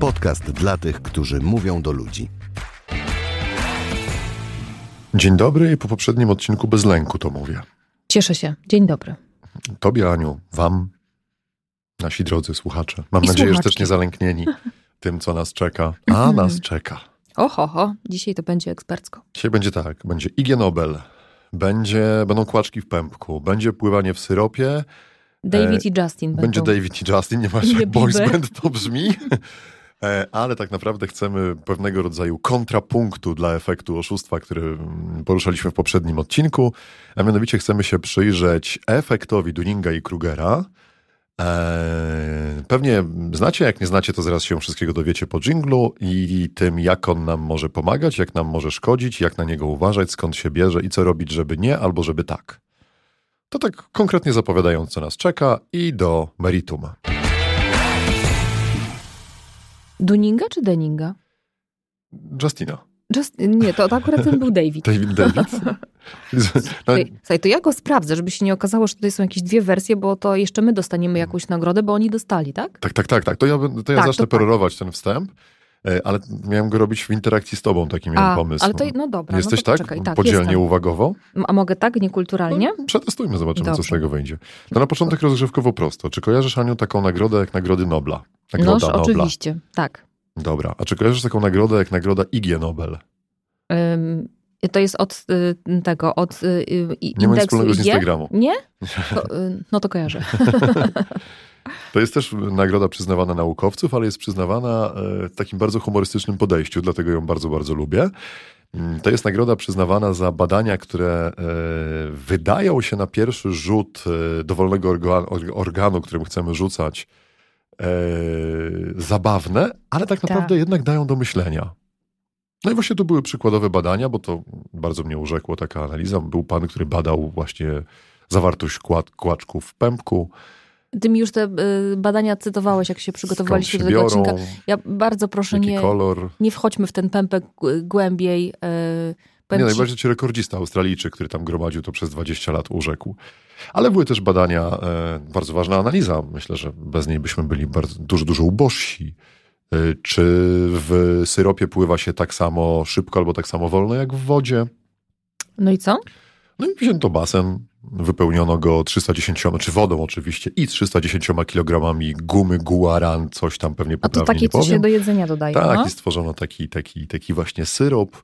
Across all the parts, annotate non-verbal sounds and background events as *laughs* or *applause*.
Podcast dla tych, którzy mówią do ludzi. Dzień dobry i po poprzednim odcinku bez lęku to mówię. Cieszę się. Dzień dobry. Tobie, Aniu, wam, nasi drodzy słuchacze. Mam I nadzieję, że słuchaczki. też nie zalęknieni *laughs* tym, co nas czeka. A nas czeka. Oho, ho, dzisiaj to będzie ekspercko. Dzisiaj będzie tak, będzie IG Nobel, będzie, będą kłaczki w pępku, będzie pływanie w syropie, David i Justin E, będzie będą. David i Justin, nie masz jak boys band to brzmi. *laughs* E, Ale tak naprawdę chcemy pewnego rodzaju kontrapunktu dla efektu oszustwa, który mm, poruszaliśmy w poprzednim odcinku. A mianowicie chcemy się przyjrzeć efektowi Dunninga i Krugera. E, Pewnie znacie, jak nie znacie, to zaraz się wszystkiego dowiecie po dżinglu i tym, jak on nam może pomagać, jak nam może szkodzić, jak na niego uważać, skąd się bierze i co robić, żeby nie, albo żeby tak. To tak konkretnie zapowiadając, co nas czeka i do meritum. Duninga czy Deninga? Justina. Just, nie, to, to akurat ten był David. *laughs* David David. *laughs* Słuchaj, to ja go sprawdzę, żeby się nie okazało, że tutaj są jakieś dwie wersje, bo to jeszcze my dostaniemy jakąś nagrodę, bo oni dostali, tak? tak, tak, tak, tak. To ja, to ja Tak, zacznę to tak. perorować ten wstęp, ale miałem go robić w interakcji z tobą, taki miałem A, pomysł. ale to, no dobra, Jesteś no to tak? poczekaj. Tak, Podzielnie, jestem. uwagowo? A mogę tak, niekulturalnie? No, przetestujmy, zobaczymy, co z Dobrze. tego wyjdzie. No na początek rozgrzewkowo prosto. Czy kojarzysz, Aniu, taką nagrodę jak Nagrody Nobla? Noż, Nagroda Nobla. oczywiście, tak. Dobra. A czy kojarzysz taką nagrodę jak Nagroda IG Nobel? Ym, to jest od y, tego, od y, y, Nie ma nic indeksu wspólnego z? Instagramu. Nie? *laughs* To, y, no to kojarzę. *laughs* To jest też nagroda przyznawana naukowców, ale jest przyznawana e, w takim bardzo humorystycznym podejściu, dlatego ją bardzo, bardzo lubię. Mm, To jest nagroda przyznawana za badania, które e, wydają się na pierwszy rzut e, dowolnego organu, którym chcemy rzucać, zabawne, ale tak naprawdę Tak. jednak dają do myślenia. No i właśnie tu były przykładowe badania, bo to bardzo mnie urzekło taka analiza. Był pan, który badał właśnie zawartość kład, kłaczków w pępku. Ty mi już te y, badania cytowałeś, jak się przygotowaliście do tego biorą, odcinka. Ja bardzo proszę nie, kolor. nie wchodźmy w ten pępek głębiej. y, Nie, powiem ci- najbardziej ci rekordzista Australijczyk, który tam gromadził to przez 20 lat, urzekł. Ale były też badania, e, bardzo ważna analiza. Myślę, że bez niej byśmy byli bardzo, dużo, dużo ubożsi. E, czy w syropie pływa się tak samo szybko albo tak samo wolno jak w wodzie? No i co? No i wzięto basen, wypełniono go 310, czy wodą oczywiście, i 310 kilogramami gumy guaran, coś tam pewnie A to poprawnie takie, co się do jedzenia dodaje. Tak, no? i stworzono taki, taki, taki właśnie syrop,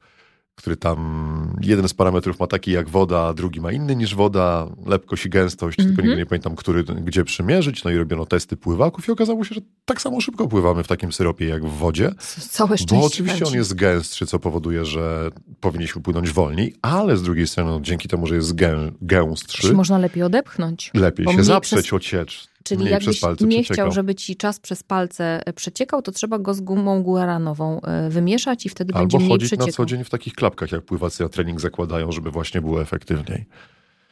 który tam jeden z parametrów ma taki jak woda, a drugi ma inny niż woda, lepkość i gęstość, tylko Mhm. nigdy nie pamiętam, który, gdzie przymierzyć. No i robiono testy pływaków i okazało się, że tak samo szybko pływamy w takim syropie jak w wodzie. Całe szczęście. Bo oczywiście on jest gęstszy, co powoduje, że powinniśmy płynąć wolniej, ale z drugiej strony, no, dzięki temu, że jest gę, gęstszy, można lepiej odepchnąć? lepiej się zaprzeć przez- ociecz. Czyli mniej jakbyś nie chciał, żeby ci czas przez palce e, przeciekał, to trzeba go z gumą guaranową e, wymieszać i wtedy będzie Albo mniej chodzić przeciekał. na co dzień w takich klapkach, jak pływacy na trening zakładają, żeby właśnie było efektywniej.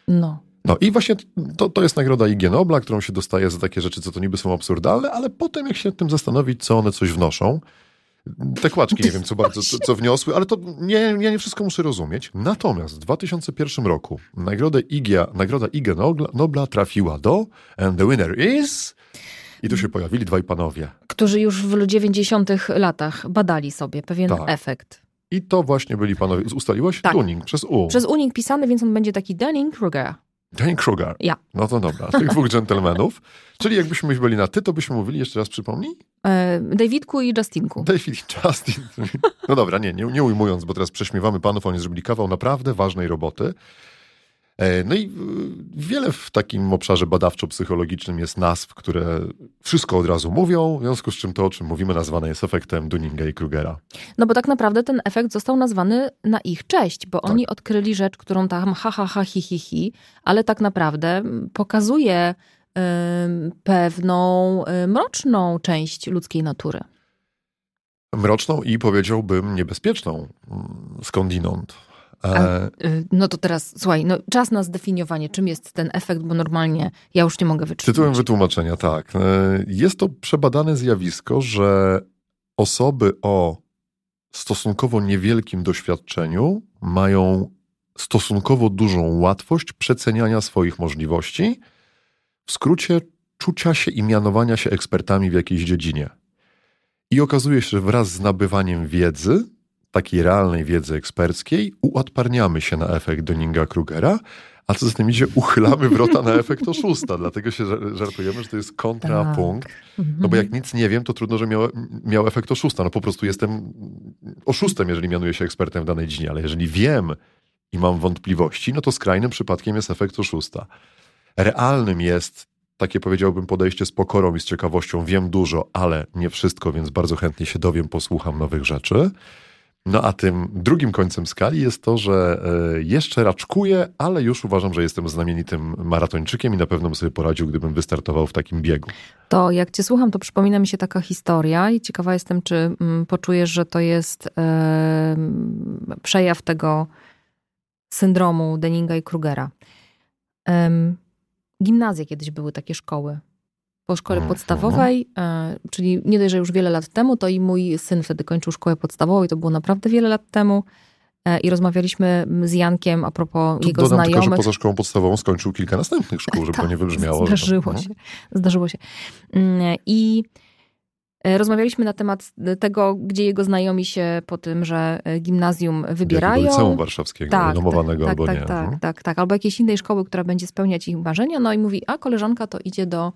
No. No i właśnie to, to jest nagroda IG Nobla, którą się dostaje za takie rzeczy, co to niby są absurdalne, ale potem jak się nad tym zastanowić, co one coś wnoszą, te kłaczki nie wiem, co bardzo, co, co wniosły, ale to nie, ja nie wszystko muszę rozumieć. Natomiast w 2001 roku nagrodę IG, nagroda IG Nobla, Nobla trafiła do and the winner is... I tu się pojawili dwaj panowie. Którzy już w 90 latach badali sobie pewien Tak. efekt. I to właśnie byli panowie. Ustaliłeś? Tak. Tuning przez U. Przez unik pisany, więc on będzie taki Dunning-Kruger. Dane Kruger. Ja. No to dobra. Tych dwóch *laughs* dżentelmenów. Czyli jakbyśmy byli na ty, to byśmy mówili, jeszcze raz przypomnij? E, Davidku i Justinku. David i Justin. No dobra, nie, nie, nie ujmując, bo teraz prześmiewamy panów, oni zrobili kawał naprawdę ważnej roboty. E, No i y, wiele w takim obszarze badawczo-psychologicznym jest nazw, które wszystko od razu mówią, w związku z czym to, o czym mówimy, nazwane jest efektem Dunninga i Krugera. No bo tak naprawdę ten efekt został nazwany na ich cześć, bo Tak. oni odkryli rzecz, którą tam ha, ha, ha, hi, hi, hi, ale tak naprawdę pokazuje ym, pewną y, mroczną część ludzkiej natury. Mroczną i powiedziałbym niebezpieczną mm, skądinąd. A, y, No to teraz, słuchaj, no czas na zdefiniowanie, czym jest ten efekt, bo normalnie ja już nie mogę wyczytać. Tytułem wytłumaczenia, tak. E, Jest to przebadane zjawisko, że osoby o stosunkowo niewielkim doświadczeniu mają stosunkowo dużą łatwość przeceniania swoich możliwości, w skrócie czucia się i mianowania się ekspertami w jakiejś dziedzinie. I okazuje się, że wraz z nabywaniem wiedzy, takiej realnej wiedzy eksperckiej, uodparniamy się na efekt Dunninga-Krugera, a co za tym idzie, uchylamy wrota na efekt oszusta. Dlatego się żartujemy, że to jest kontrapunkt. Tak. No bo jak nic nie wiem, to trudno, że miał, miał efekt oszusta. No po prostu jestem oszustem, jeżeli mianuję się ekspertem w danej dziedzinie, ale jeżeli wiem i mam wątpliwości, no to skrajnym przypadkiem jest efekt oszusta. Realnym jest takie powiedziałbym podejście z pokorą i z ciekawością. Wiem dużo, ale nie wszystko, więc bardzo chętnie się dowiem, posłucham nowych rzeczy. No a tym drugim końcem skali jest to, że e, jeszcze raczkuję, ale już uważam, że jestem znamienitym maratończykiem i na pewno bym sobie poradził, gdybym wystartował w takim biegu. To jak cię słucham, to przypomina mi się taka historia i ciekawa jestem, czy mm, poczujesz, że to jest e, przejaw tego syndromu Denninga i Krugera. E, gimnazje kiedyś były takie szkoły po szkole mhm. podstawowej, e, czyli nie dość, że już wiele lat temu, to i mój syn wtedy kończył szkołę podstawową i to było naprawdę wiele lat temu. E, I rozmawialiśmy z Jankiem a propos tu jego znajomych. Tylko, że poza szkołą podstawową skończył kilka następnych szkół, żeby tak, to nie wybrzmiało. Zdarzyło to, no. się. Zdarzyło się. Mm, I e, rozmawialiśmy na temat tego, gdzie jego znajomi się po tym, że gimnazjum wybierają. Liceum warszawskiego, tak, renomowanego tak, albo tak, nie. Tak, tak, tak, tak. Albo jakiejś innej szkoły, która będzie spełniać ich marzenia. No i mówi, a koleżanka to idzie do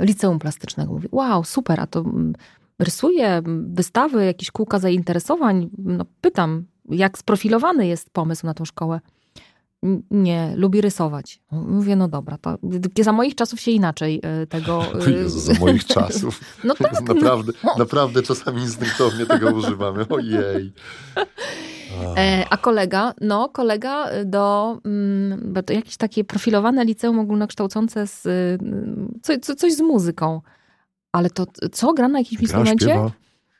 liceum plastycznego. Mówię, wow, super, a to mm, rysuje wystawy, jakieś kółka zainteresowań. No, pytam, jak sprofilowany jest pomysł na tą szkołę. Nie, lubi rysować. Mówię, no dobra, to za moich czasów się inaczej e, tego... *laughs* E, Jezu, za moich *laughs* czasów. *laughs* No tak. naprawdę, no. naprawdę czasami instynktownie tego używamy. Ojej. E, a kolega, no kolega do, mm, to jakieś takie profilowane liceum ogólnokształcące z, mm, co, co, coś z muzyką. Ale to co, gra na jakimś instrumencie? Śpiewa.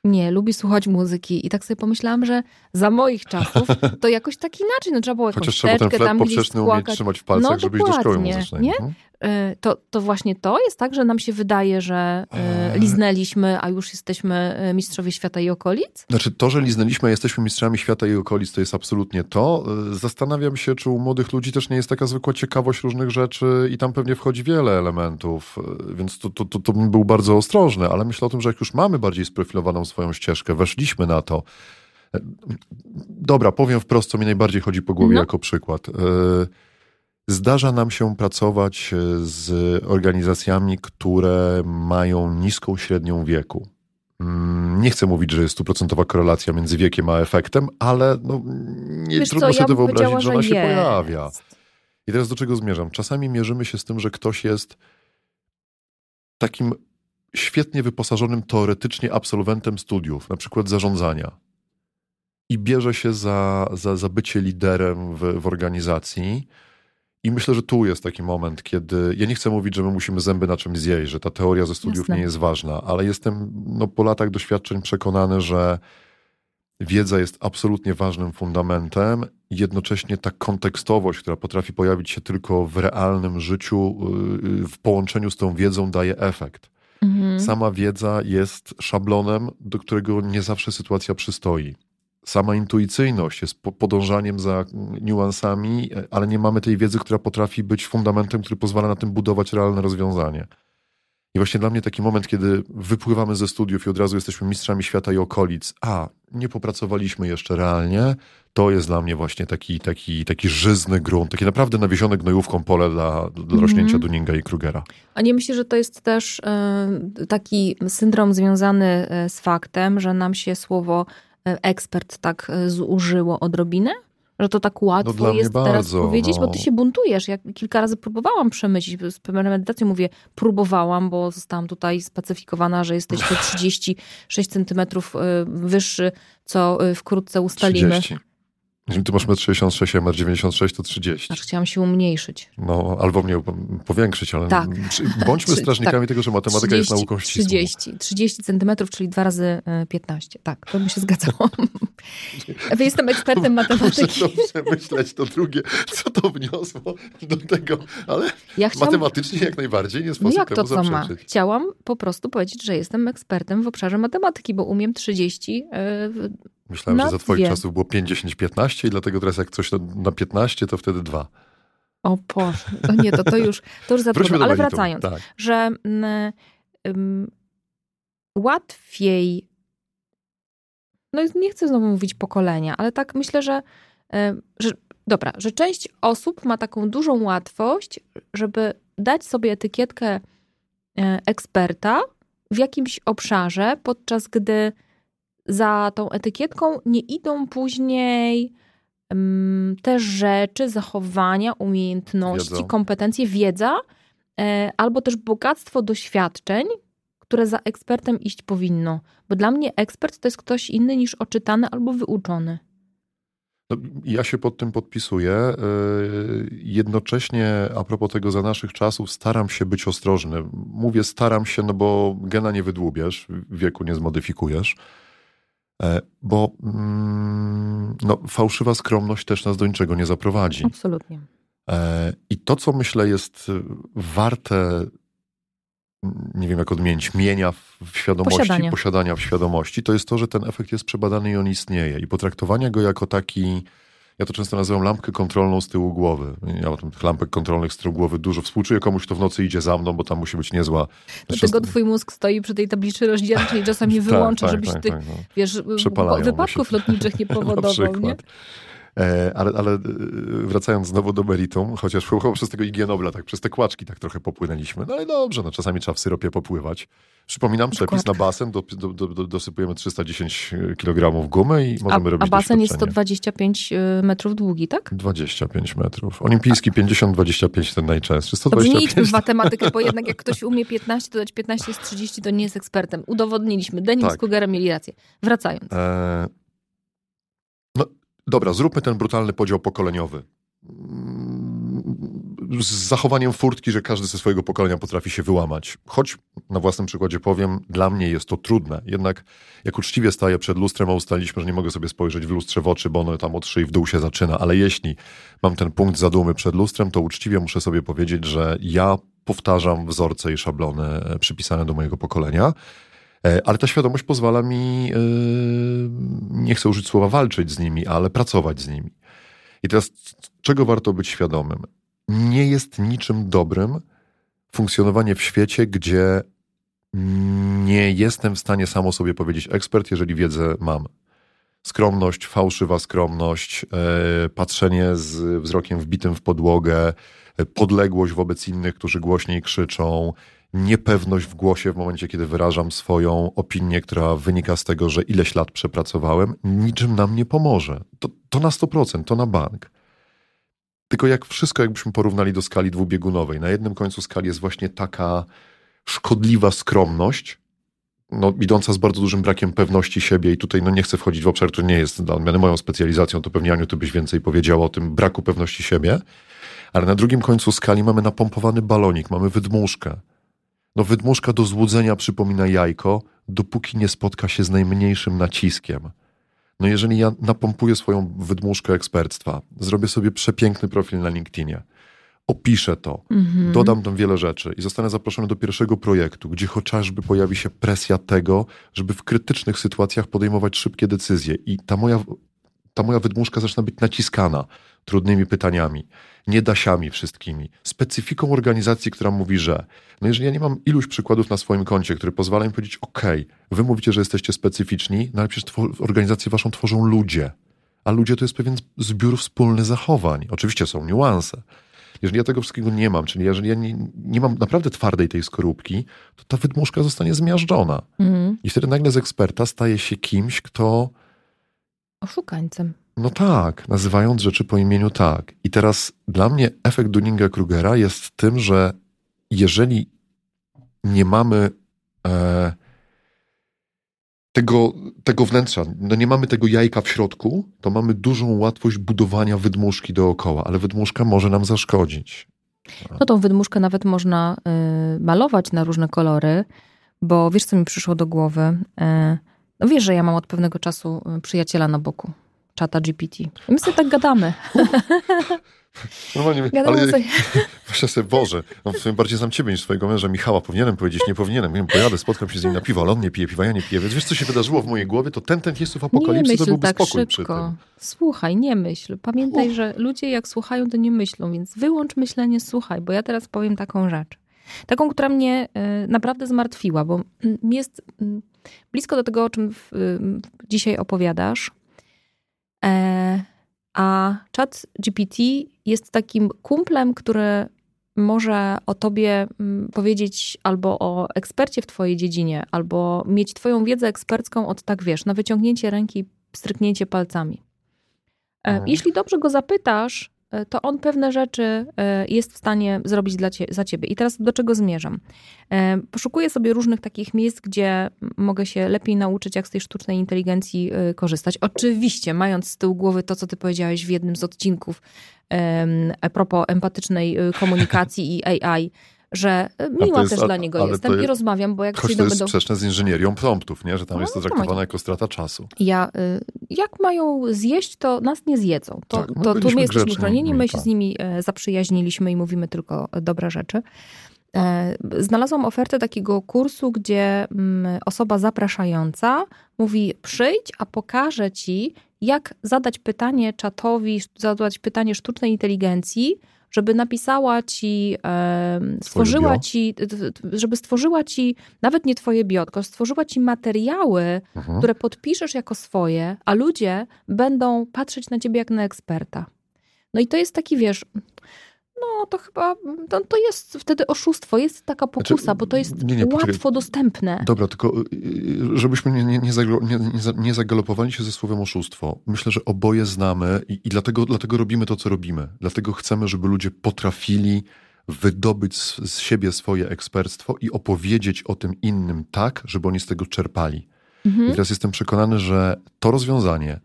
Nie, lubi słuchać muzyki. I tak sobie pomyślałam, że za moich czasów to jakoś tak inaczej. No, trzeba było jakąś Chociaż trzeba ten flet poprzeczny umieć trzymać w palcach, no, żeby iść do szkoły muzycznej. Nie? E, to, to właśnie to jest tak, że nam się wydaje, że e, liznęliśmy, a już jesteśmy e, mistrzowie świata i okolic? Znaczy to, że liznęliśmy, a jesteśmy mistrzami świata i okolic, to jest absolutnie to. Zastanawiam się, czy u młodych ludzi też nie jest taka zwykła ciekawość różnych rzeczy i tam pewnie wchodzi wiele elementów, więc to, to, to, to bym był bardzo ostrożny, ale myślę o tym, że jak już mamy bardziej sprofilowaną swoją ścieżkę, weszliśmy na to. Dobra, powiem wprost, co mi najbardziej chodzi po głowie no. jako przykład. Zdarza nam się pracować e, z organizacjami, które mają niską średnią wieku. Mm, nie chcę mówić, że jest stuprocentowa korelacja między wiekiem a efektem, ale no, nie Wiesz trudno co, sobie ja wyobrazić, że ona się pojawia. I teraz do czego zmierzam? Czasami mierzymy się z tym, że ktoś jest takim świetnie wyposażonym teoretycznie absolwentem studiów, na przykład zarządzania, i bierze się za, za, za bycie liderem w, w organizacji i myślę, że tu jest taki moment, kiedy ja nie chcę mówić, że my musimy zęby na czymś zjeść, że ta teoria ze studiów Jasne. nie jest ważna, ale jestem no, po latach doświadczeń przekonany, że wiedza jest absolutnie ważnym fundamentem. Jednocześnie ta kontekstowość, która potrafi pojawić się tylko w realnym życiu, yy, w połączeniu z tą wiedzą daje efekt. Mhm. Sama wiedza jest szablonem, do którego nie zawsze sytuacja przystoi sama intuicyjność jest podążaniem za niuansami, ale nie mamy tej wiedzy, która potrafi być fundamentem, który pozwala na tym budować realne rozwiązanie. I właśnie dla mnie taki moment, kiedy wypływamy ze studiów i od razu jesteśmy mistrzami świata i okolic, a nie popracowaliśmy jeszcze realnie, to jest dla mnie właśnie taki, taki, taki żyzny grunt, takie naprawdę nawiezione gnojówką pole dla, dla mm. rośnięcia Dunninga i Krugera. A nie myślę, że to jest też y, taki syndrom związany e, z faktem, że nam się słowo ekspert tak e, zużyło odrobinę? Że to tak łatwo no jest bardzo, teraz powiedzieć, no. bo ty się buntujesz. Ja kilka razy próbowałam przemyśleć, z premedytacją mówię, próbowałam, bo zostałam tutaj spacyfikowana, że jesteś te *laughs* 36 centymetrów e, wyższy, co wkrótce ustalimy. 30. Jeżeli ty masz 1,66 m, 96 to 30. Aż chciałam się umniejszyć. No, albo mnie powiększyć, ale tak. bądźmy *laughs* strażnikami tak. tego, że matematyka 30, jest nauką ścisłą. 30, 30 centymetrów, czyli dwa razy 15. E, tak, to by się zgadzało. *laughs* Jestem ekspertem matematyki. Muszę to przemyśleć, to drugie, co to wniosło do tego, ale ja chciałam... matematycznie jak najbardziej nie sposób no jak to, co ma? Chciałam po prostu powiedzieć, że jestem ekspertem w obszarze matematyki, bo umiem 30 Myślałem, że za twoich dwie. czasów było 5, 10, 15 i dlatego teraz jak coś na 15, to wtedy dwa. O Boże, o nie, to, to już, to już za trudno. Ale wracając, tak. że mm, łatwiej, no nie chcę znowu mówić pokolenia, ale tak myślę, że, że dobra, że część osób ma taką dużą łatwość, żeby dać sobie etykietkę e, eksperta w jakimś obszarze, podczas gdy za tą etykietką nie idą później um, te rzeczy, zachowania, umiejętności, Wiedzą. kompetencje, wiedza, e, albo też bogactwo doświadczeń, które za ekspertem iść powinno. Bo dla mnie ekspert to jest ktoś inny niż oczytany albo wyuczony. No, ja się pod tym podpisuję. E, jednocześnie, a propos tego za naszych czasów, staram się być ostrożny. Mówię staram się, no bo gena nie wydłubiesz, wieku nie zmodyfikujesz. E, bo mm, no, fałszywa skromność też nas do niczego nie zaprowadzi. Absolutnie. E, I to, co myślę jest warte, nie wiem jak odmienić, mienia w świadomości, posiadania. posiadania w świadomości, to jest to, że ten efekt jest przebadany i on istnieje. I potraktowania go jako taki ja to często nazywam lampkę kontrolną z tyłu głowy. Ja mam tych lampek kontrolnych z tyłu głowy dużo. Współczuję komuś, kto w nocy idzie za mną, bo tam musi być niezła... Dlatego twój mózg stoi przy tej tablicy rozdzielczej i *laughs* czasami tak, wyłącza, tak, żebyś tak, tych, tak, no. wiesz, wypadków lotniczych nie *laughs* powodował, nie? E, ale, ale e, wracając znowu do meritum, chociaż *laughs* przez tego IG Nobla, tak przez te kłaczki tak trochę popłynęliśmy. No ale dobrze, no czasami trzeba w syropie popływać. Przypominam, przepis na basen, do, do, do, dosypujemy 310 kg gumy i możemy a, robić A basen jest 125 y, metrów długi, tak? 25 metrów. Olimpijski 50-25 ten najczęstszy. 125. Dobrze, nie idźmy w matematykę, bo jednak jak ktoś *laughs* umie 15, dodać 15 jest 30, to nie jest ekspertem. Udowodniliśmy. Denim tak. z Kugerem mieli rację. Wracając. E... Dobra, zróbmy ten brutalny podział pokoleniowy z zachowaniem furtki, że każdy ze swojego pokolenia potrafi się wyłamać. Choć na własnym przykładzie powiem, dla mnie jest to trudne. Jednak jak uczciwie staję przed lustrem, a ustaliliśmy, że nie mogę sobie spojrzeć w lustrze w oczy, bo ono tam od szyi w dół się zaczyna, ale jeśli mam ten punkt zadumy przed lustrem, to uczciwie muszę sobie powiedzieć, że ja powtarzam wzorce i szablony przypisane do mojego pokolenia. E, ale ta świadomość pozwala mi, e, nie chcę użyć słowa walczyć z nimi, ale pracować z nimi. I teraz, czego warto być świadomym? nie jest niczym dobrym funkcjonowanie w świecie, gdzie nie jestem w stanie samo sobie powiedzieć ekspert, jeżeli wiedzę mam. Skromność, fałszywa skromność, e, patrzenie z wzrokiem wbitym w podłogę, podległość wobec innych, którzy głośniej krzyczą, niepewność w głosie w momencie, kiedy wyrażam swoją opinię, która wynika z tego, że ileś lat przepracowałem, niczym nam nie pomoże. To, to na 100%, to na bank. Tylko jak wszystko, jakbyśmy porównali do skali dwubiegunowej, na jednym końcu skali jest właśnie taka szkodliwa skromność, no, idąca z bardzo dużym brakiem pewności siebie i tutaj no, nie chcę wchodzić w obszar, który nie jest dla odmiany moją specjalizacją, to pewnie Aniu, ty byś więcej powiedziała o tym braku pewności siebie, ale na drugim końcu skali mamy napompowany balonik, mamy wydmuszkę. No wydmuszka do złudzenia przypomina jajko, dopóki nie spotka się z najmniejszym naciskiem. No jeżeli ja napompuję swoją wydmuszkę eksperctwa, zrobię sobie przepiękny profil na LinkedInie, opiszę to, mhm. dodam tam wiele rzeczy i zostanę zaproszony do pierwszego projektu, gdzie chociażby pojawi się presja tego, żeby w krytycznych sytuacjach podejmować szybkie decyzje i ta moja, ta moja wydmuszka zaczyna być naciskana trudnymi pytaniami, niedasiami wszystkimi, specyfiką organizacji, która mówi, że no jeżeli ja nie mam iluś przykładów na swoim koncie, które pozwalają mi powiedzieć, ok, wy mówicie, że jesteście specyficzni, no ale przecież organizację waszą tworzą ludzie, a ludzie to jest pewien zbiór wspólnych zachowań. Oczywiście są niuanse. Jeżeli ja tego wszystkiego nie mam, czyli jeżeli ja nie, nie mam naprawdę twardej tej skorupki, to ta wydmuszka zostanie zmiażdżona. Mhm. I wtedy nagle z eksperta staje się kimś, kto... Oszukańcem. No tak, nazywając rzeczy po imieniu tak. I teraz dla mnie efekt Dunninga-Krugera jest tym, że jeżeli nie mamy e, tego, tego wnętrza, no nie mamy tego jajka w środku, to mamy dużą łatwość budowania wydmuszki dookoła, ale wydmuszka może nam zaszkodzić. No tą wydmuszkę nawet można y, malować na różne kolory, bo wiesz, co mi przyszło do głowy? Y, no wiesz, że ja mam od pewnego czasu y, przyjaciela na boku czata GPT. I my sobie tak gadamy. *laughs* Normalnie, Gadamy ale sobie. *laughs* właśnie sobie, Boże, no w sumie bardziej znam ciebie niż swojego męża Michała. Powinienem powiedzieć, nie powinienem. Wiem, pojadę, spotkam się z nim na piwo, ale on nie pije piwa, ja nie piję. Więc wiesz, co się wydarzyło w mojej głowie? To ten, ten Jezus apokalipsy, to byłby tak spokój szybko. Słuchaj, nie myśl. Pamiętaj, Uch. że ludzie jak słuchają, to nie myślą, więc wyłącz myślenie, słuchaj, bo ja teraz powiem taką rzecz. Taką, która mnie naprawdę zmartwiła, bo mi jest blisko do tego, o czym dzisiaj opowiadasz. A chat GPT jest takim kumplem, który może o tobie powiedzieć albo o ekspercie w twojej dziedzinie, albo mieć twoją wiedzę ekspercką od tak wiesz, na wyciągnięcie ręki, stryknięcie palcami. E, mhm. Jeśli dobrze go zapytasz, E, to on pewne rzeczy e, jest w stanie zrobić dla cie, za ciebie. I teraz do czego zmierzam? E, poszukuję sobie różnych takich miejsc, gdzie mogę się lepiej nauczyć, jak z tej sztucznej inteligencji korzystać. Oczywiście, mając z tyłu głowy to, co ty powiedziałeś w jednym z odcinków a propos empatycznej komunikacji i AI, że miła jest, też dla niego jestem jest, i rozmawiam, bo jak choć to jest sprzeczne z inżynierią promptów, nie? że tam no, jest to traktowane jako strata czasu. Ja, y, jak mają zjeść, to nas nie zjedzą. To, tak, to tu my jesteśmy chronieni, my się tak. z nimi e, zaprzyjaźniliśmy i mówimy tylko dobre rzeczy. E, znalazłam ofertę takiego kursu, gdzie mm, osoba zapraszająca mówi: przyjdź, a pokażę ci, jak zadać pytanie czatowi, zadać pytanie sztucznej inteligencji, żeby napisała ci, stworzyła ci, żeby stworzyła ci nawet nie twoje bio, tylko stworzyła ci materiały, mhm. które podpiszesz jako swoje, a ludzie będą patrzeć na ciebie jak na eksperta. No i to jest taki, wiesz, no to chyba to, to jest wtedy oszustwo, jest taka znaczy, pokusa, znaczy, bo to jest nie, nie, łatwo dostępne. Dobra, tylko y, y, żebyśmy nie, nie, nie, nie, zagalopowali się ze słowem oszustwo. Myślę, że oboje znamy i, i dlatego, dlatego robimy to, co robimy. Dlatego chcemy, żeby ludzie potrafili wydobyć z, z siebie swoje ekspertstwo i opowiedzieć o tym innym tak, żeby oni z tego czerpali. Mhm. I teraz jestem przekonany, że to rozwiązanie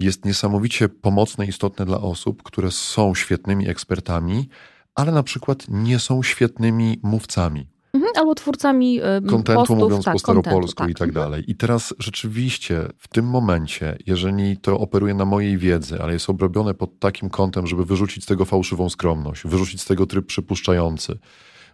jest niesamowicie pomocne i istotne dla osób, które są świetnymi ekspertami, ale na przykład nie są świetnymi mówcami. Mhm, albo twórcami kontentu, mówiąc tak, po staropolsku tak. i tak dalej. I teraz rzeczywiście w tym momencie, jeżeli to operuje na mojej wiedzy, ale jest obrobione pod takim kątem, żeby wyrzucić z tego fałszywą skromność, wyrzucić z tego tryb przypuszczający,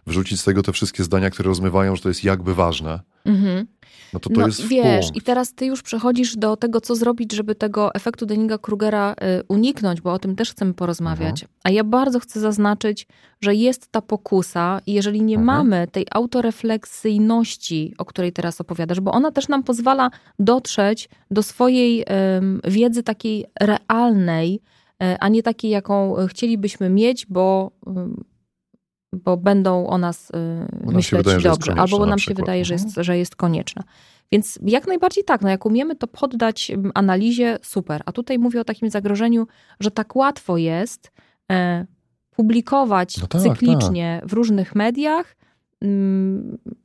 wyrzucić z tego te wszystkie zdania, które rozmywają, że to jest jakby ważne, mhm. no to to no, jest Wiesz, i teraz ty już przechodzisz do tego, co zrobić, żeby tego efektu Denninga-Krugera y, uniknąć, bo o tym też chcemy porozmawiać. Mhm. A ja bardzo chcę zaznaczyć, że jest ta pokusa i jeżeli nie mhm. mamy tej autorefleksyjności, o której teraz opowiadasz, bo ona też nam pozwala dotrzeć do swojej wiedzy takiej realnej, y, a nie takiej, jaką chcielibyśmy mieć, bo bo będą o nas y, myśleć wydaje, dobrze, albo bo nam się wydaje, że jest, mhm. że jest konieczna. Więc jak najbardziej tak, no jak umiemy to poddać analizie, super. A tutaj mówię o takim zagrożeniu, że tak łatwo jest e, publikować no tak, cyklicznie tak. w różnych mediach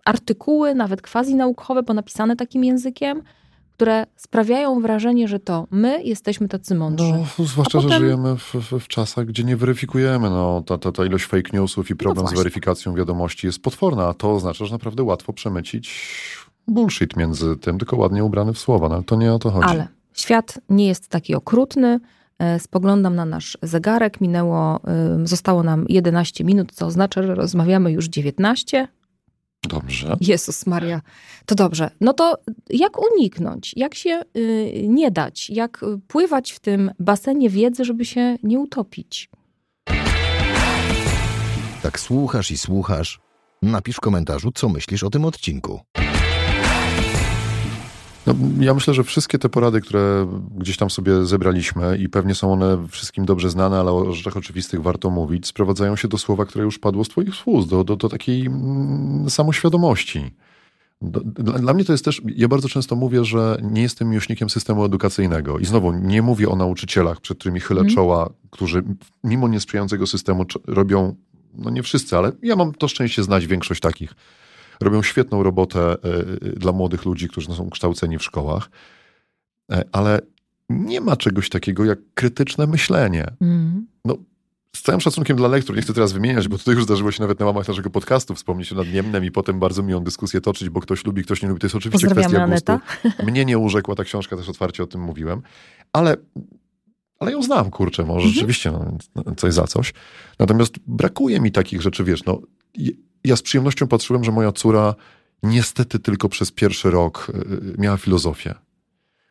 artykuły, nawet quasi naukowe, bo napisane takim językiem, które sprawiają wrażenie, że to my jesteśmy tacy mądrzy. No, zwłaszcza, potem... że żyjemy w, w, w, czasach, gdzie nie weryfikujemy. No, ta, ta, ta ilość fake newsów i problem no z weryfikacją wiadomości jest potworna, a to oznacza, że naprawdę łatwo przemycić bullshit między tym, tylko ładnie ubrany w słowa. No, to nie o to chodzi. Ale świat nie jest taki okrutny. E, spoglądam na nasz zegarek, minęło, zostało nam 11 minut, co oznacza, że rozmawiamy już 19. Dobrze. Jezus Maria. To dobrze. No to jak uniknąć? Jak się y, nie dać? Jak pływać w tym basenie wiedzy, żeby się nie utopić? Tak słuchasz i słuchasz. Napisz w komentarzu, co myślisz o tym odcinku. No, ja myślę, że wszystkie te porady, które gdzieś tam sobie zebraliśmy i pewnie są one wszystkim dobrze znane, ale o rzeczach oczywistych warto mówić, sprowadzają się do słowa, które już padło z twoich ust, do, do, do takiej mm, samoświadomości. Dla, dla, mnie to jest też, ja bardzo często mówię, że nie jestem miłośnikiem systemu edukacyjnego i znowu nie mówię o nauczycielach, przed którymi chylę mm. czoła, którzy mimo niesprzyjającego systemu robią, no nie wszyscy, ale ja mam to szczęście znać większość takich robią świetną robotę e, dla młodych ludzi, którzy są kształceni w szkołach, e, ale nie ma czegoś takiego jak krytyczne myślenie. Mm. No, z całym szacunkiem dla lektur, nie chcę teraz wymieniać, bo tutaj już zdarzyło się nawet na łamach naszego podcastu wspomnieć o nadniemnem i potem bardzo miłą dyskusję toczyć, bo ktoś lubi, ktoś nie lubi. To jest oczywiście kwestia Aneta. gustu. Mnie nie urzekła ta książka, też otwarcie o tym mówiłem. Ale, ale ją znam, kurczę, może mhm. rzeczywiście no, coś za coś. Natomiast brakuje mi takich rzeczy, wiesz, no ja z przyjemnością patrzyłem, że moja córa niestety tylko przez pierwszy rok y, miała filozofię.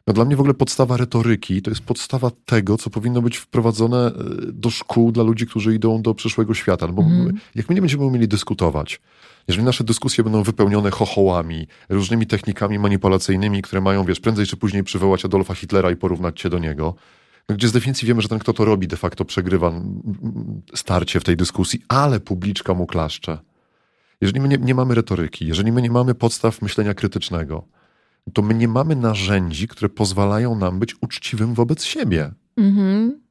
No dla mnie w ogóle podstawa retoryki to jest podstawa tego, co powinno być wprowadzone e, do szkół dla ludzi, którzy idą do przyszłego świata. No bo Mhm. jak my nie będziemy umieli dyskutować, jeżeli nasze dyskusje będą wypełnione chochołami, różnymi technikami manipulacyjnymi, które mają, wiesz, prędzej czy później przywołać Adolfa Hitlera i porównać cię do niego, gdzie z definicji wiemy, że ten, kto to robi, de facto przegrywa starcie w tej dyskusji, ale publiczka mu klaszcze. Jeżeli my nie, nie mamy retoryki, jeżeli my nie mamy podstaw myślenia krytycznego, to my nie mamy narzędzi, które pozwalają nam być uczciwym wobec siebie. Mhm.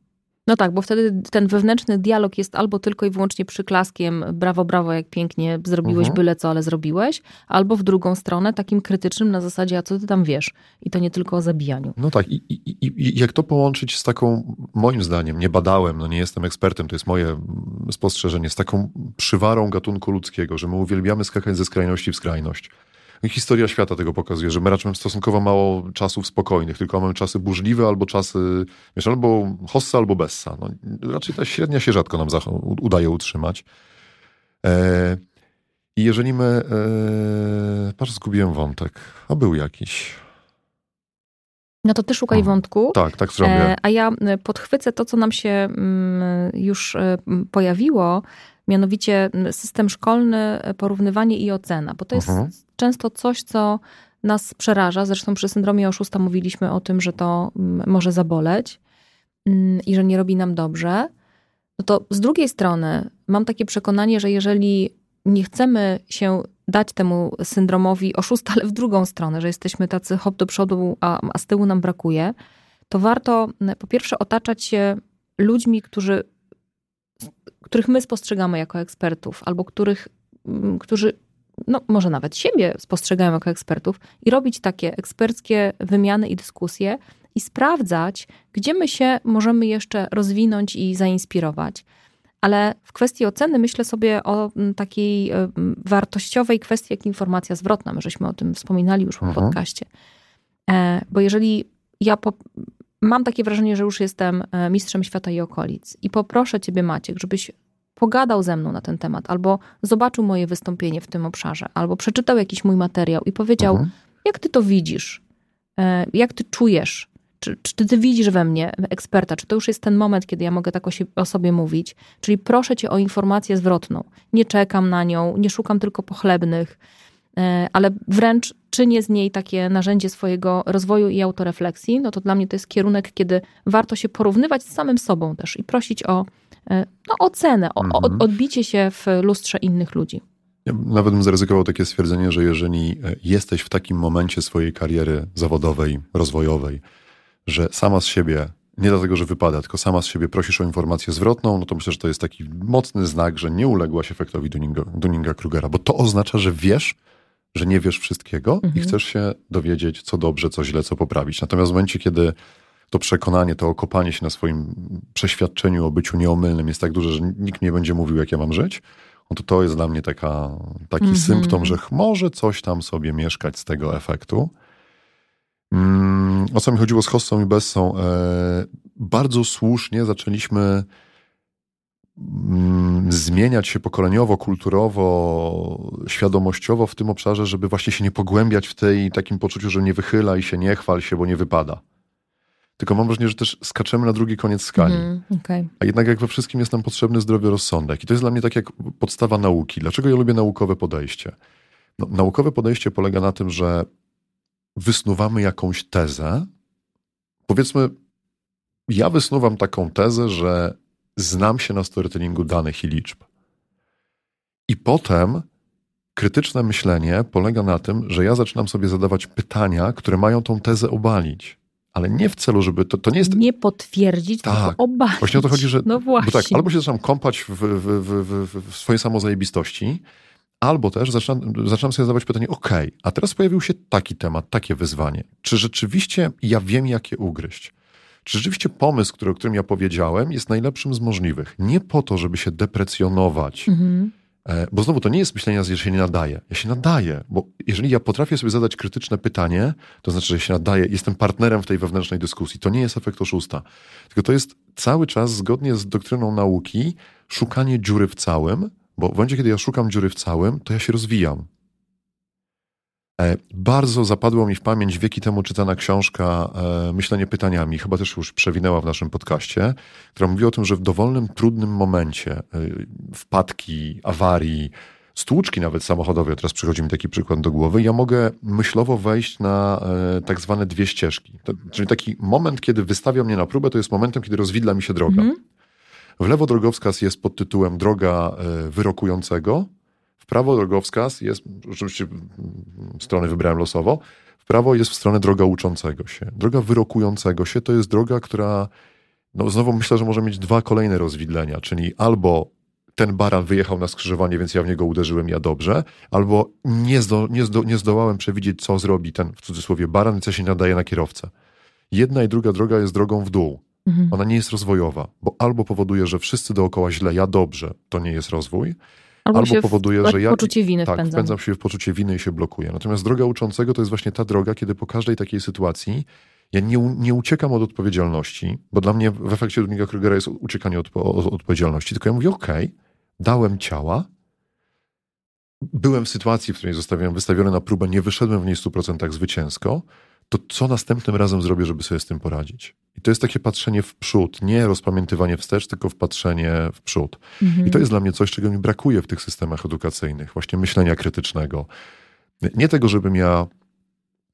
No tak, bo wtedy ten wewnętrzny dialog jest albo tylko i wyłącznie przyklaskiem, brawo, brawo, jak pięknie zrobiłeś Mhm. byle co, ale zrobiłeś, albo w drugą stronę takim krytycznym na zasadzie, a co ty tam wiesz? I to nie tylko o zabijaniu. No tak, i, i, i, jak to połączyć z taką, moim zdaniem, nie badałem, no nie jestem ekspertem, to jest moje spostrzeżenie, z taką przywarą gatunku ludzkiego, że my uwielbiamy skakać ze skrajności w skrajność. I Historia świata tego pokazuje, że my raczej mamy stosunkowo mało czasów spokojnych, tylko mamy czasy burzliwe albo czasy, wiesz, albo hossa, albo bessa. No, raczej ta średnia się rzadko nam udaje utrzymać. E, I jeżeli my, e, patrz, zgubiłem wątek, a był jakiś. No to ty szukaj wątku. Tak, tak zrobię. E, A ja e, podchwycę to, co nam się mm, już e, pojawiło, mianowicie system szkolny, e, porównywanie i ocena, bo to jest Mhm. często coś, co nas przeraża. Zresztą przy syndromie oszusta mówiliśmy o tym, że to może zaboleć mm, i że nie robi nam dobrze. No to z drugiej strony mam takie przekonanie, że jeżeli nie chcemy się dać temu syndromowi oszusta, ale w drugą stronę, że jesteśmy tacy hop do przodu, a, a z tyłu nam brakuje, to warto po pierwsze otaczać się ludźmi, którzy, których my spostrzegamy jako ekspertów, albo których, m, którzy no, może nawet siebie spostrzegają jako ekspertów i robić takie eksperckie wymiany i dyskusje i sprawdzać, gdzie my się możemy jeszcze rozwinąć i zainspirować. Ale w kwestii oceny myślę sobie o mm, takiej e, mm, wartościowej kwestii, jak informacja zwrotna. My żeśmy o tym wspominali już w Mhm. podcaście. E, Bo jeżeli ja po, mam takie wrażenie, że już jestem e, mistrzem świata i okolic i poproszę ciebie, Maciek, żebyś pogadał ze mną na ten temat, albo zobaczył moje wystąpienie w tym obszarze, albo przeczytał jakiś mój materiał i powiedział, Mhm. jak ty to widzisz? E, Jak ty czujesz? Czy, czy ty widzisz we mnie eksperta? Czy to już jest ten moment, kiedy ja mogę tak o, o sobie mówić? Czyli proszę cię o informację zwrotną. Nie czekam na nią, nie szukam tylko pochlebnych, ale wręcz czynię z niej takie narzędzie swojego rozwoju i autorefleksji. No to dla mnie to jest kierunek, kiedy warto się porównywać z samym sobą też i prosić o e, no, ocenę, o, o Mhm. odbicie się w lustrze innych ludzi. Ja nawet bym zaryzykował takie stwierdzenie, że jeżeli e, jesteś w takim momencie swojej kariery zawodowej, rozwojowej, że sama z siebie, nie dlatego, że wypada, tylko sama z siebie prosisz o informację zwrotną, no to myślę, że to jest taki mocny znak, że nie uległaś efektowi Dunninga, Dunninga-Krugera, bo to oznacza, że wiesz, że nie wiesz wszystkiego i Mhm. chcesz się dowiedzieć, co dobrze, co źle, co poprawić. Natomiast w momencie, kiedy to przekonanie, to okopanie się na swoim przeświadczeniu o byciu nieomylnym jest tak duże, że nikt nie będzie mówił, jak ja mam żyć, no to to jest dla mnie taka, taki Mhm. symptom, że może coś tam sobie mieszkać z tego efektu. Mm, o co mi chodziło z Hossą i Bessą? E, bardzo słusznie zaczęliśmy zmieniać się pokoleniowo, kulturowo, świadomościowo w tym obszarze, żeby właśnie się nie pogłębiać w tej takim poczuciu, że nie wychyla i się nie chwal się, bo nie wypada. Tylko mam wrażenie, że też skaczemy na drugi koniec skali. Mhm, okej. A jednak jak we wszystkim jest nam potrzebny zdrowy rozsądek. I to jest dla mnie tak jak podstawa nauki. Dlaczego ja lubię naukowe podejście? No, naukowe podejście polega na tym, że wysnuwamy jakąś tezę. Powiedzmy, ja wysnuwam taką tezę, że znam się na storytellingu danych i liczb. I potem krytyczne myślenie polega na tym, że ja zaczynam sobie zadawać pytania, które mają tą tezę obalić. Ale nie w celu, żeby to, to nie jest Nie potwierdzić, Tak. tylko obalić. Właśnie o to chodzi, że- No właśnie. Bo tak, albo się zaczynam kąpać w, w, w, w, swojej samozajebistości, albo też zaczynam, zaczynam sobie zadawać pytanie, okej, a teraz pojawił się taki temat, takie wyzwanie. Czy rzeczywiście ja wiem, jak je ugryźć? Czy rzeczywiście pomysł, który, o którym ja powiedziałem, jest najlepszym z możliwych? Nie po to, żeby się deprecjonować, Mhm. E, Bo znowu to nie jest myślenie, że się nie nadaje. Ja się nadaję, bo jeżeli ja potrafię sobie zadać krytyczne pytanie, to znaczy, że się nadaję, jestem partnerem w tej wewnętrznej dyskusji. To nie jest efekt oszusta. Tylko to jest cały czas, zgodnie z doktryną nauki, szukanie dziury w całym, bo w momencie, kiedy ja szukam dziury w całym, to ja się rozwijam. E, bardzo zapadła mi w pamięć wieki temu czytana książka e, Myślenie pytaniami, chyba też już przewinęła w naszym podcaście, która mówi o tym, że w dowolnym, trudnym momencie e, wpadki, awarii, stłuczki nawet samochodowej, teraz przychodzi mi taki przykład do głowy, ja mogę myślowo wejść na tak zwane dwie ścieżki. To, czyli taki moment, kiedy wystawia mnie na próbę, to jest momentem, kiedy rozwidla mi się droga. Mhm. W lewo drogowskaz jest pod tytułem droga wyrokującego, w prawo drogowskaz jest, oczywiście strony wybrałem losowo, w prawo jest w stronę droga uczącego się. Droga wyrokującego się to jest droga, która, no znowu myślę, że może mieć dwa kolejne rozwidlenia, czyli albo ten baran wyjechał na skrzyżowanie, więc ja w niego uderzyłem, ja dobrze, albo nie, zdo, nie, zdo, nie zdołałem przewidzieć, co zrobi ten, w cudzysłowie, baran i co się nadaje na kierowcę. Jedna i druga droga jest drogą w dół. Mhm. Ona nie jest rozwojowa, bo albo powoduje, że wszyscy dookoła źle, ja dobrze, to nie jest rozwój, Albo, albo powoduje, że ja poczucie winy tak, wpędzam. wpędzam się w poczucie winy i się blokuję. Natomiast droga uczącego to jest właśnie ta droga, kiedy po każdej takiej sytuacji ja nie, nie uciekam od odpowiedzialności, bo dla mnie w efekcie Ludwiga Krugera jest uciekanie od, od, odpowiedzialności, tylko ja mówię, okej, okay, dałem ciała, byłem w sytuacji, w której zostawiłem wystawiony na próbę, nie wyszedłem w niej w 100% zwycięsko, to co następnym razem zrobię, żeby sobie z tym poradzić? I to jest takie patrzenie w przód, nie rozpamiętywanie wstecz, tylko wpatrzenie w przód. Mhm. I to jest dla mnie coś, czego mi brakuje w tych systemach edukacyjnych, właśnie myślenia krytycznego. Nie tego, żebym ja,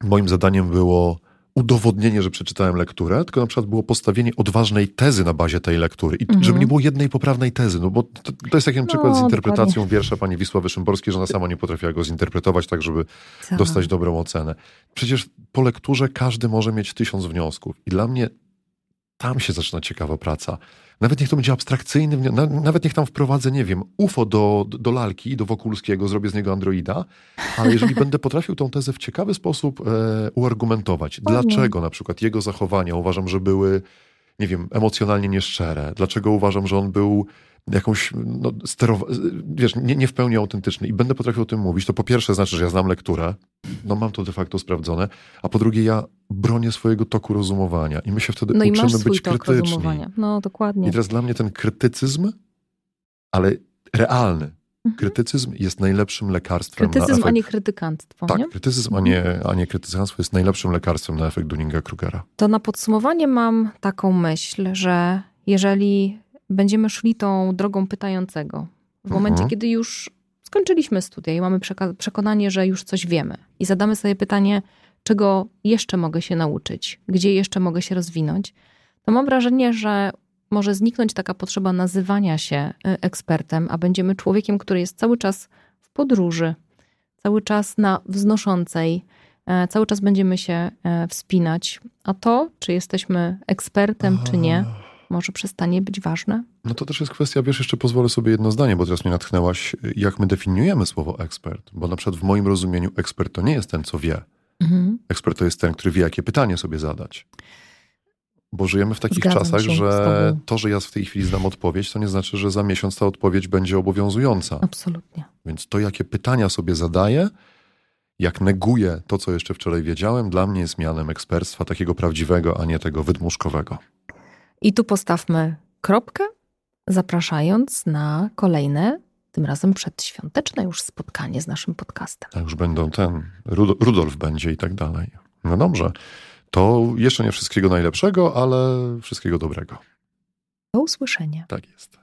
moim zadaniem było udowodnienie, że przeczytałem lekturę, tylko na przykład było postawienie odważnej tezy na bazie tej lektury. I mhm. żeby nie było jednej poprawnej tezy, no bo to, to jest taki no, przykład z interpretacją dokładnie. wiersza pani Wisławy Szymborskiej, że ona sama nie potrafiła go zinterpretować tak, żeby Co? dostać dobrą ocenę. Przecież po lekturze każdy może mieć tysiąc wniosków. I dla mnie tam się zaczyna ciekawa praca. Nawet niech to będzie abstrakcyjny, nawet niech tam wprowadzę, nie wiem, UFO do, do lalki, do Wokulskiego, zrobię z niego androida, ale jeżeli *laughs* będę potrafił tą tezę w ciekawy sposób e, uargumentować, dlaczego na przykład jego zachowania uważam, że były, nie wiem, emocjonalnie nieszczere, dlaczego uważam, że on był jakąś, no, sterowa- wiesz, nie, nie w pełni autentyczny i będę potrafił o tym mówić, to po pierwsze znaczy, że ja znam lekturę, no mam to de facto sprawdzone, a po drugie ja bronię swojego toku rozumowania i my się wtedy no uczymy i masz być tok krytyczni. Rozumowania. No dokładnie. I teraz dla mnie ten krytycyzm, ale realny, mhm. krytycyzm jest najlepszym lekarstwem krytycyzm, na efekt... a nie krytykanstwo. Tak, nie? krytycyzm, a nie, a nie krytykanstwo jest najlepszym lekarstwem na efekt Dunninga-Krugera. To na podsumowanie mam taką myśl, że jeżeli będziemy szli tą drogą pytającego. W momencie, mhm. kiedy już skończyliśmy studia i mamy przekonanie, że już coś wiemy, i zadamy sobie pytanie, czego jeszcze mogę się nauczyć, gdzie jeszcze mogę się rozwinąć, to mam wrażenie, że może zniknąć taka potrzeba nazywania się y, ekspertem, a będziemy człowiekiem, który jest cały czas w podróży, cały czas na wznoszącej, e, cały czas będziemy się e, wspinać. A to, czy jesteśmy ekspertem, czy nie, może przestanie być ważne? No to też jest kwestia, wiesz, jeszcze pozwolę sobie jedno zdanie, bo teraz mnie natchnęłaś, jak my definiujemy słowo ekspert. Bo na przykład w moim rozumieniu ekspert to nie jest ten, co wie. Mhm. Ekspert to jest ten, który wie, jakie pytanie sobie zadać. Bo żyjemy w takich Zgadzam czasach, że to, że ja w tej chwili znam odpowiedź, to nie znaczy, że za miesiąc ta odpowiedź będzie obowiązująca. Absolutnie. Więc to, jakie pytania sobie zadaję, jak neguję to, co jeszcze wczoraj wiedziałem, dla mnie jest mianem ekspertstwa takiego prawdziwego, a nie tego wydmuszkowego. I tu postawmy kropkę, zapraszając na kolejne, tym razem przedświąteczne już spotkanie z naszym podcastem. A już będą ten, Rudolf będzie i tak dalej. No dobrze. To jeszcze nie wszystkiego najlepszego, ale wszystkiego dobrego. Do usłyszenia. Tak jest.